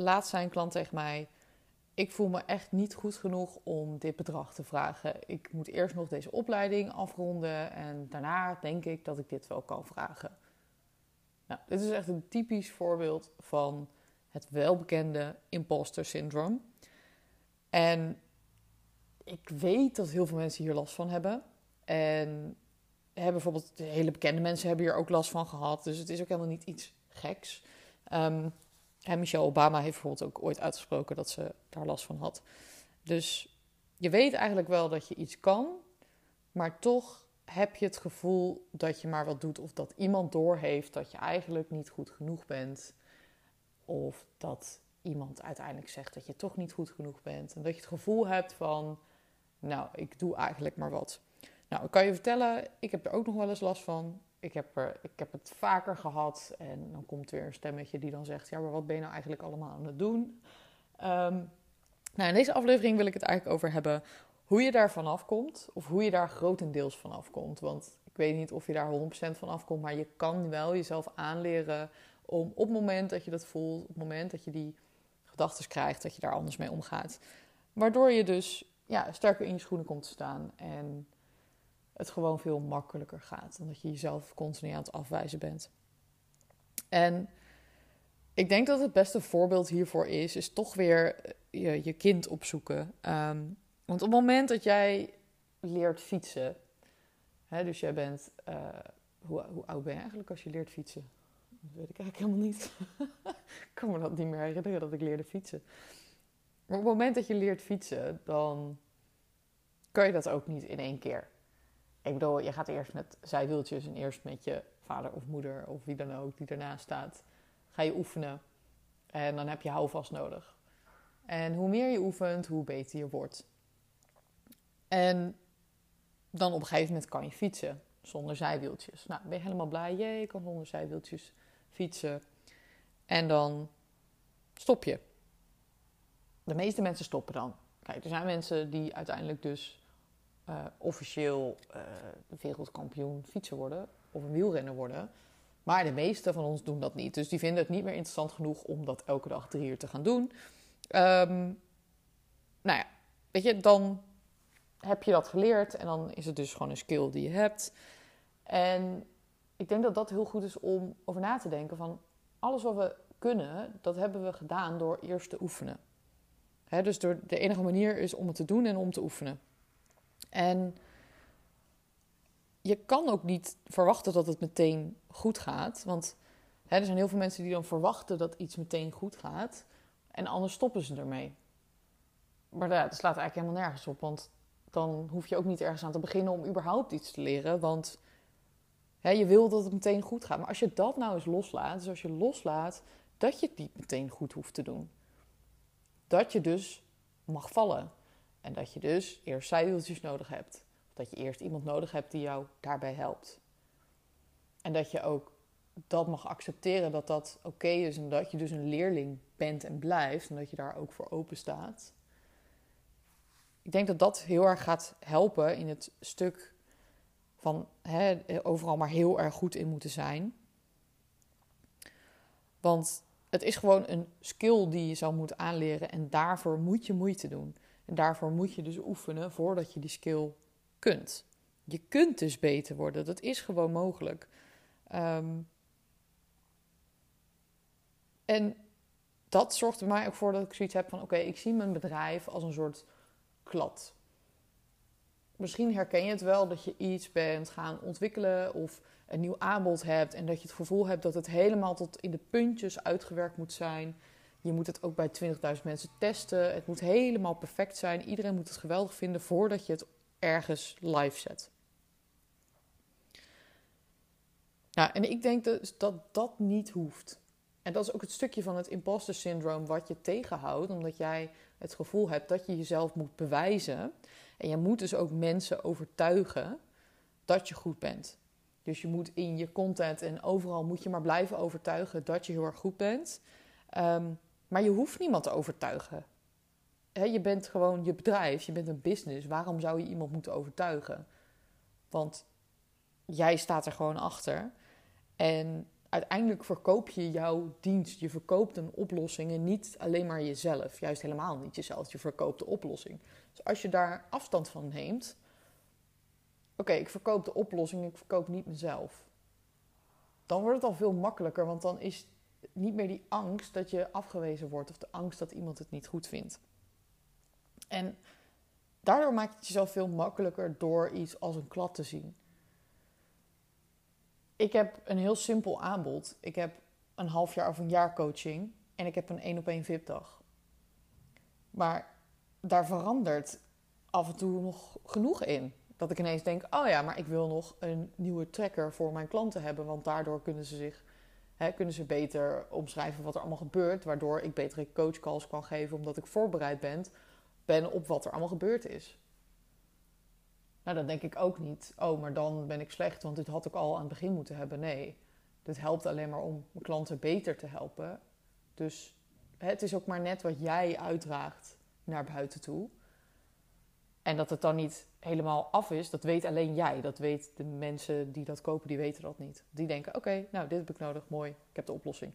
laatst zei een klant tegen mij: Ik voel me echt niet goed genoeg om dit bedrag te vragen. Ik moet eerst nog deze opleiding afronden en daarna denk ik dat ik dit wel kan vragen. Nou, dit is echt een typisch voorbeeld van het welbekende imposter syndroom. En ik weet dat heel veel mensen hier last van hebben. En hebben bijvoorbeeld hele bekende mensen hebben hier ook last van gehad. Dus het is ook helemaal niet iets geks. Um, en Michelle Obama heeft bijvoorbeeld ook ooit uitgesproken dat ze daar last van had. Dus je weet eigenlijk wel dat je iets kan, maar toch heb je het gevoel dat je maar wat doet of dat iemand doorheeft dat je eigenlijk niet goed genoeg bent. Of dat iemand uiteindelijk zegt dat je toch niet goed genoeg bent. En dat je het gevoel hebt van, nou, ik doe eigenlijk maar wat. Nou, ik kan je vertellen, ik heb er ook nog wel eens last van. Ik heb, ik heb het vaker gehad en dan komt weer een stemmetje die dan zegt: Ja, maar wat ben je nou eigenlijk allemaal aan het doen? Um, nou, in deze aflevering wil ik het eigenlijk over hebben hoe je daar vanaf komt, of hoe je daar grotendeels vanaf komt. Want ik weet niet of je daar 100% van afkomt, maar je kan wel jezelf aanleren om op het moment dat je dat voelt, op het moment dat je die gedachten krijgt, dat je daar anders mee omgaat. Waardoor je dus ja, sterker in je schoenen komt te staan en het gewoon veel makkelijker gaat. Dan dat je jezelf continu aan het afwijzen bent. En ik denk dat het beste voorbeeld hiervoor is, is toch weer eh, je, je kind opzoeken. Ehm, want op het moment dat jij leert fietsen, hè, dus jij bent, uh, hoe, hoe, oud ben je eigenlijk als je leert fietsen? Dat weet ik eigenlijk helemaal niet. ik kan me dat niet meer herinneren dat ik leerde fietsen. Maar op het moment dat je leert fietsen, dan kan je dat ook niet in één keer. Ik bedoel, je gaat eerst met zijwieltjes en eerst met je vader of moeder of wie dan ook die ernaast staat. Ga je oefenen en dan heb je houvast nodig. En hoe meer je oefent, hoe beter je wordt. En dan op een gegeven moment kan je fietsen zonder zijwieltjes. Nou, ben je helemaal blij? Je kan zonder zijwieltjes fietsen. En dan stop je. De meeste mensen stoppen dan. Kijk, er zijn mensen die uiteindelijk dus uh, officieel uh, wereldkampioen fietsen worden of een wielrenner worden. Maar de meeste van ons doen dat niet. Dus die vinden het niet meer interessant genoeg om dat elke dag drie uur te gaan doen. Um, nou ja, weet je, dan heb je dat geleerd en dan is het dus gewoon een skill die je hebt. En ik denk dat dat heel goed is om over na te denken van alles wat we kunnen, dat hebben we gedaan door eerst te oefenen. dus door, de enige manier is om het te doen en om te oefenen. En je kan ook niet verwachten dat het meteen goed gaat. Want hè, er zijn heel veel mensen die dan verwachten dat iets meteen goed gaat. En anders stoppen ze ermee. Maar dat slaat eigenlijk helemaal nergens op. Want dan hoef je ook niet ergens aan te beginnen om überhaupt iets te leren. Want hè, je wil dat het meteen goed gaat. Maar als je dat nou eens loslaat, dus als je loslaat dat je het niet meteen goed hoeft te doen. Dat je dus mag vallen. En dat je dus eerst zijwieltjes nodig hebt. Dat je eerst iemand nodig hebt die jou daarbij helpt. En dat je ook dat mag accepteren dat dat oké is en dat je dus een leerling bent en blijft en dat je daar ook voor open staat. Ik denk dat dat heel erg gaat helpen in het stuk van hè, overal maar heel erg goed in moeten zijn. Want het is gewoon een skill die je zou moeten aanleren en daarvoor moet je moeite doen. En daarvoor moet je dus oefenen voordat je die skill kunt. Je kunt dus beter worden. Dat is gewoon mogelijk. Um, en dat zorgt er mij ook voor dat ik zoiets heb van: oké, ik zie mijn bedrijf als een soort klad. Misschien herken je het wel dat je iets bent gaan ontwikkelen of een nieuw aanbod hebt en dat je het gevoel hebt dat het helemaal tot in de puntjes uitgewerkt moet zijn. Je moet het ook bij 20.000 mensen testen. Het moet helemaal perfect zijn. Iedereen moet het geweldig vinden voordat je het ergens live zet. Nou, en ik denk dus dat dat niet hoeft. En dat is ook het stukje van het imposter syndroom wat je tegenhoudt, omdat jij het gevoel hebt dat je jezelf moet bewijzen. En je moet dus ook mensen overtuigen dat je goed bent. Dus je moet in je content en overal moet je maar blijven overtuigen dat je heel erg goed bent. Um, maar je hoeft niemand te overtuigen. je bent gewoon je bedrijf, je bent een business. Waarom zou je iemand moeten overtuigen? Want jij staat er gewoon achter. En uiteindelijk verkoop je jouw dienst. Je verkoopt een oplossing en niet alleen maar jezelf. Juist helemaal niet jezelf. Je verkoopt de oplossing. Dus als je daar afstand van neemt. Oké, ik verkoop de oplossing, ik verkoop niet mezelf. Dan wordt het al veel makkelijker, want dan is niet meer die angst dat je afgewezen wordt of de angst dat iemand het niet goed vindt. En daardoor maakt het jezelf veel makkelijker door iets als een klad te zien. Ik heb een heel simpel aanbod. Ik heb een half jaar of een jaar coaching en ik heb een één op één VIP-dag. Maar daar verandert af en toe nog genoeg in. Dat ik ineens denk: oh ja, maar ik wil nog een nieuwe tracker voor mijn klanten hebben, want daardoor kunnen ze zich kunnen ze beter omschrijven wat er allemaal gebeurt, waardoor ik betere coachcalls kan geven omdat ik voorbereid ben, ben op wat er allemaal gebeurd is. Nou, dan denk ik ook niet, oh, maar dan ben ik slecht, want dit had ik al aan het begin moeten hebben. Nee, dit helpt alleen maar om mijn klanten beter te helpen. Dus het is ook maar net wat jij uitdraagt naar buiten toe. En dat het dan niet helemaal af is, dat weet alleen jij. Dat weet de mensen die dat kopen, die weten dat niet. Die denken, oké, nou, dit heb ik nodig, mooi, ik heb de oplossing.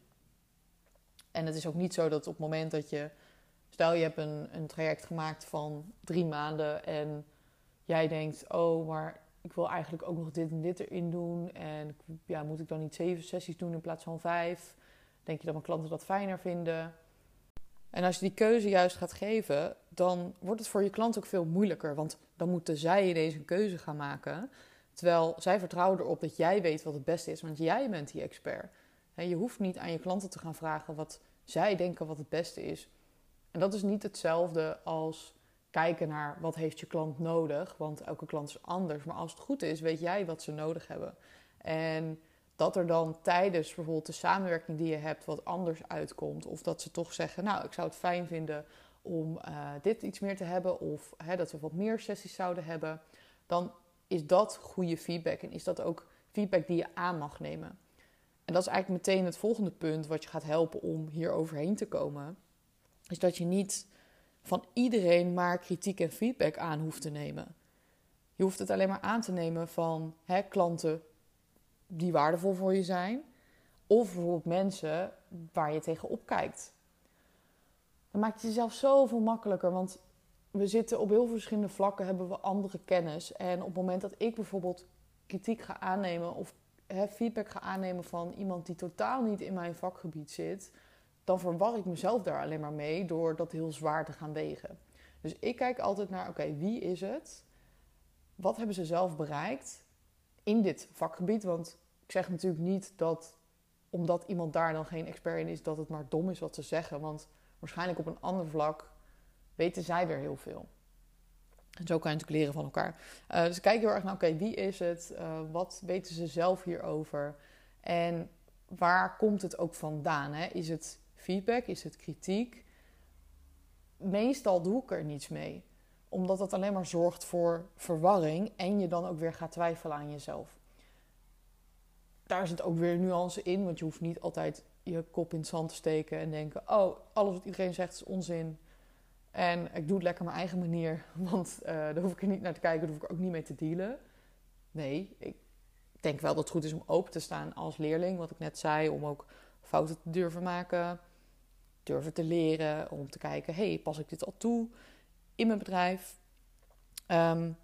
En het is ook niet zo dat op het moment dat je... Stel, je hebt een, een traject gemaakt van drie maanden en jij denkt, oh, maar ik wil eigenlijk ook nog dit en dit erin doen. En ja, moet ik dan niet zeven sessies doen in plaats van vijf? Denk je dat mijn klanten dat fijner vinden? En als je die keuze juist gaat geven, dan wordt het voor je klant ook veel moeilijker. Want dan moeten zij ineens een keuze gaan maken. Terwijl zij vertrouwen erop dat jij weet wat het beste is, want jij bent die expert. je hoeft niet aan je klanten te gaan vragen wat zij denken wat het beste is. En dat is niet hetzelfde als kijken naar wat heeft je klant nodig, want elke klant is anders. Maar als het goed is, weet jij wat ze nodig hebben. En dat er dan tijdens bijvoorbeeld de samenwerking die je hebt wat anders uitkomt. Of dat ze toch zeggen, nou, ik zou het fijn vinden om uh, dit iets meer te hebben. Of hè, dat we wat meer sessies zouden hebben. Dan is dat goede feedback. En is dat ook feedback die je aan mag nemen. En dat is eigenlijk meteen het volgende punt wat je gaat helpen om hier overheen te komen. Is dat je niet van iedereen maar kritiek en feedback aan hoeft te nemen. Je hoeft het alleen maar aan te nemen van hè, klanten die waardevol voor je zijn. Of bijvoorbeeld mensen waar je tegenop kijkt. Dan maakt het jezelf zoveel makkelijker. Want we zitten op heel verschillende vlakken, hebben we andere kennis. En op het moment dat ik bijvoorbeeld kritiek ga aannemen of feedback ga aannemen van iemand die totaal niet in mijn vakgebied zit, dan verwar ik mezelf daar alleen maar mee door dat heel zwaar te gaan wegen. Dus ik kijk altijd naar, oké, wie is het? Wat hebben ze zelf bereikt in dit vakgebied? Want ik zeg natuurlijk niet dat omdat iemand daar dan geen expert in is, dat het maar dom is wat ze zeggen. Want waarschijnlijk op een ander vlak weten zij weer heel veel. En zo kan je natuurlijk leren van elkaar. Uh, dus kijk heel erg naar, oké, wie is het? Uh, wat weten ze zelf hierover? En waar komt het ook vandaan? Hè? Is het feedback? Is het kritiek? Meestal doe ik er niets mee. Omdat dat alleen maar zorgt voor verwarring en je dan ook weer gaat twijfelen aan jezelf. Daar zit ook weer nuance in, want je hoeft niet altijd je kop in het zand te steken en denken: oh, alles wat iedereen zegt is onzin. En ik doe het lekker mijn eigen manier, want uh, daar hoef ik er niet naar te kijken, daar hoef ik ook niet mee te dealen. Nee, ik denk wel dat het goed is om open te staan als leerling, wat ik net zei, om ook fouten te durven maken, durven te leren, om te kijken: hey, pas ik dit al toe in mijn bedrijf? Um,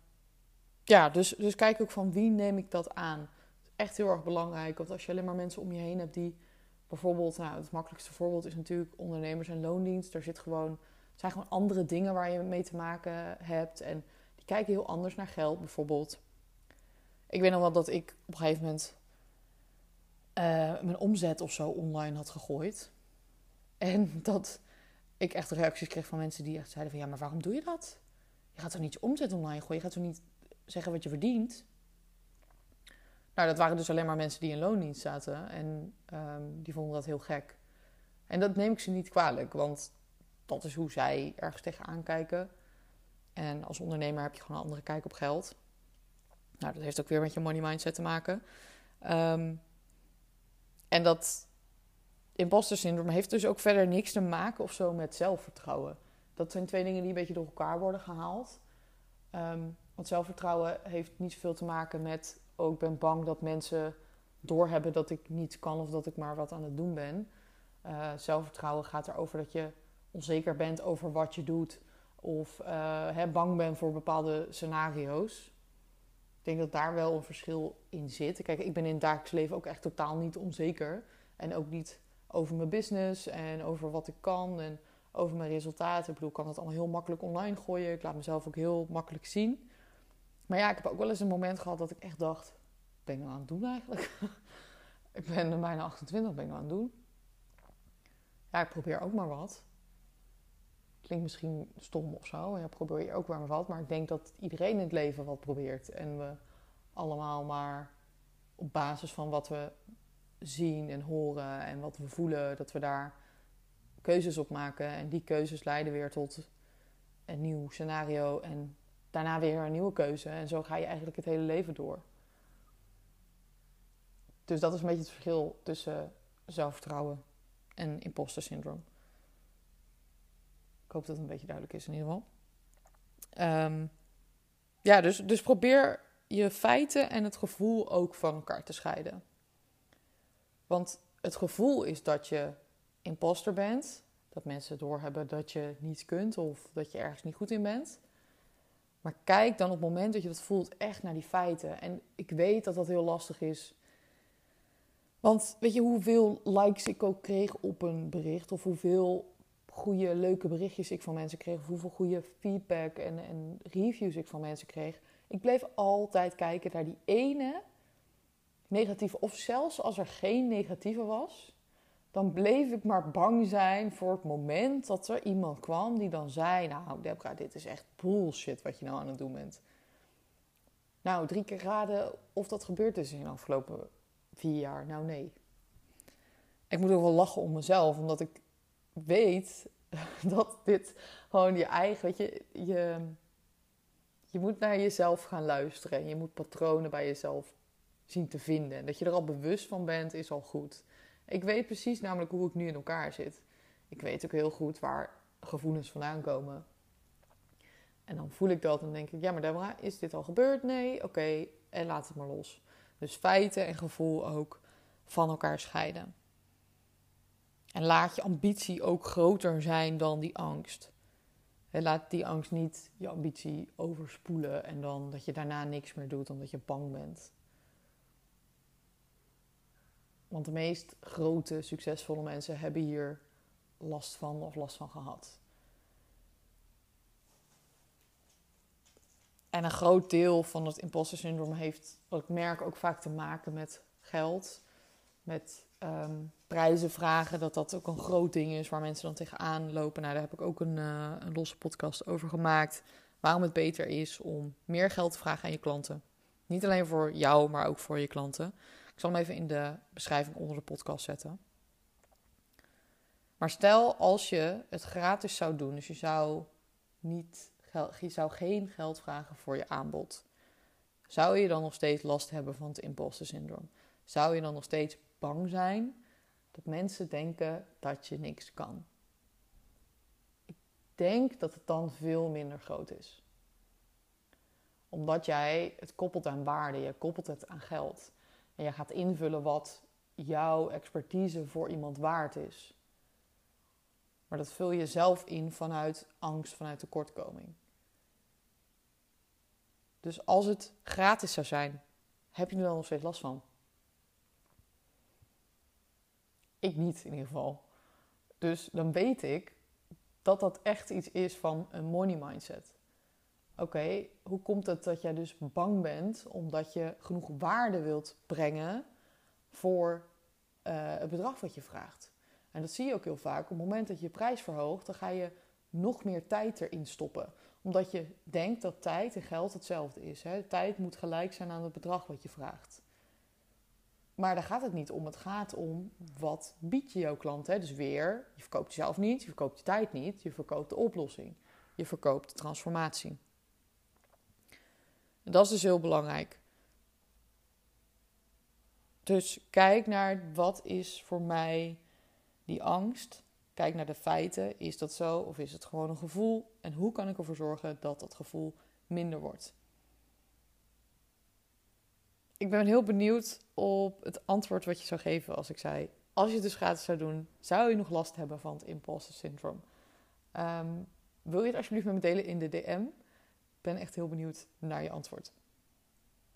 ja, dus, dus kijk ook van wie neem ik dat aan. Echt heel erg belangrijk, want als je alleen maar mensen om je heen hebt die bijvoorbeeld, nou, het makkelijkste voorbeeld is natuurlijk ondernemers en loondienst. Er zit gewoon, zijn gewoon andere dingen waar je mee te maken hebt. En die kijken heel anders naar geld, bijvoorbeeld. Ik weet nog wel dat ik op een gegeven moment uh, mijn omzet of zo online had gegooid. En dat ik echt reacties kreeg van mensen die echt zeiden van... ja, maar waarom doe je dat? Je gaat toch niet je omzet online gooien? Je gaat toch niet zeggen wat je verdient? Nou, dat waren dus alleen maar mensen die in loondienst zaten. En um, die vonden dat heel gek. En dat neem ik ze niet kwalijk, want dat is hoe zij ergens tegenaan kijken. En als ondernemer heb je gewoon een andere kijk op geld. Nou, dat heeft ook weer met je money mindset te maken. Um, en dat imposter syndroom heeft dus ook verder niks te maken of zo met zelfvertrouwen. Dat zijn twee dingen die een beetje door elkaar worden gehaald. Um, want zelfvertrouwen heeft niet zoveel te maken met oh, ik ben bang dat mensen doorhebben dat ik niets kan of dat ik maar wat aan het doen ben. Uh, zelfvertrouwen gaat erover dat je onzeker bent over wat je doet of uh, bang bent voor bepaalde scenario's. Ik denk dat daar wel een verschil in zit. Kijk, ik ben in het dagelijks leven ook echt totaal niet onzeker. En ook niet over mijn business en over wat ik kan en over mijn resultaten. Ik bedoel, ik kan het allemaal heel makkelijk online gooien. Ik laat mezelf ook heel makkelijk zien. Maar ja, ik heb ook wel eens een moment gehad dat ik echt dacht: ben ik nou aan het doen eigenlijk? ik ben bijna 28, ben ik nou aan het doen? Ja, ik probeer ook maar wat. Klinkt misschien stom of zo. Ja, probeer je ook maar wat. Maar ik denk dat iedereen in het leven wat probeert. En we allemaal maar op basis van wat we zien en horen en wat we voelen, dat we daar keuzes op maken. En die keuzes leiden weer tot een nieuw scenario en daarna weer een nieuwe keuze. En zo ga je eigenlijk het hele leven door. Dus dat is een beetje het verschil tussen zelfvertrouwen en imposter syndroom. Ik hoop dat het een beetje duidelijk is in ieder geval. Ehm, ja, dus, dus probeer je feiten en het gevoel ook van elkaar te scheiden. Want het gevoel is dat je imposter bent. Dat mensen doorhebben dat je niets kunt of dat je ergens niet goed in bent. Maar kijk dan op het moment dat je dat voelt echt naar die feiten. En ik weet dat dat heel lastig is. Want weet je hoeveel likes ik ook kreeg op een bericht? Of hoeveel goede, leuke berichtjes ik van mensen kreeg? Of hoeveel goede feedback en, en reviews ik van mensen kreeg? Ik bleef altijd kijken naar die ene negatieve. Of zelfs als er geen negatieve was, dan bleef ik maar bang zijn voor het moment dat er iemand kwam die dan zei: Nou, Debra, dit is echt bullshit wat je nou aan het doen bent. Nou, drie keer raden of dat gebeurd is in de afgelopen vier jaar. Nou, nee. Ik moet ook wel lachen om mezelf, omdat ik weet dat dit gewoon je eigen, weet je, je, je moet naar jezelf gaan luisteren. En je moet patronen bij jezelf zien te vinden. En dat je er al bewust van bent, is al goed. Ik weet precies namelijk hoe ik nu in elkaar zit. Ik weet ook heel goed waar gevoelens vandaan komen. En dan voel ik dat en denk ik, ja, maar Deborah, is dit al gebeurd? Nee, oké, en laat het maar los. Dus feiten en gevoel ook van elkaar scheiden. En laat je ambitie ook groter zijn dan die angst. En laat die angst niet je ambitie overspoelen en dan dat je daarna niks meer doet omdat je bang bent. Want de meest grote, succesvolle mensen hebben hier last van of last van gehad. En een groot deel van het imposter syndroom heeft, wat ik merk, ook vaak te maken met geld. Met um, prijzen vragen, dat dat ook een groot ding is waar mensen dan tegenaan lopen. Nou, daar heb ik ook een, uh, een losse podcast over gemaakt. Waarom het beter is om meer geld te vragen aan je klanten. Niet alleen voor jou, maar ook voor je klanten. Zal hem even in de beschrijving onder de podcast zetten. Maar stel als je het gratis zou doen, dus je zou, niet, je zou geen geld vragen voor je aanbod, zou je dan nog steeds last hebben van het imposter syndroom? Zou je dan nog steeds bang zijn dat mensen denken dat je niks kan? Ik denk dat het dan veel minder groot is. Omdat jij het koppelt aan waarde, je koppelt het aan geld. En je gaat invullen wat jouw expertise voor iemand waard is. Maar dat vul je zelf in vanuit angst, vanuit tekortkoming. Dus als het gratis zou zijn, heb je er dan nog steeds last van? Ik niet in ieder geval. Dus dan weet ik dat dat echt iets is van een money mindset. Oké, hoe komt het dat jij dus bang bent omdat je genoeg waarde wilt brengen voor uh, het bedrag wat je vraagt? En dat zie je ook heel vaak. Op het moment dat je je prijs verhoogt, dan ga je nog meer tijd erin stoppen. Omdat je denkt dat tijd en geld hetzelfde is. Hè? Tijd moet gelijk zijn aan het bedrag wat je vraagt. Maar daar gaat het niet om. Het gaat om wat biedt je jouw klant. Hè? Dus weer, je verkoopt jezelf niet, je verkoopt je tijd niet, je verkoopt de oplossing. Je verkoopt de transformatie. Dat is dus heel belangrijk. Dus kijk naar wat is voor mij die angst. Kijk naar de feiten. Is dat zo of is het gewoon een gevoel? En hoe kan ik ervoor zorgen dat dat gevoel minder wordt? ik ben heel benieuwd op het antwoord wat je zou geven als ik zei: Als je het dus gratis zou doen, zou je nog last hebben van het imposter syndroom? Um, wil je het alsjeblieft met me delen in de DM? Ben echt heel benieuwd naar je antwoord.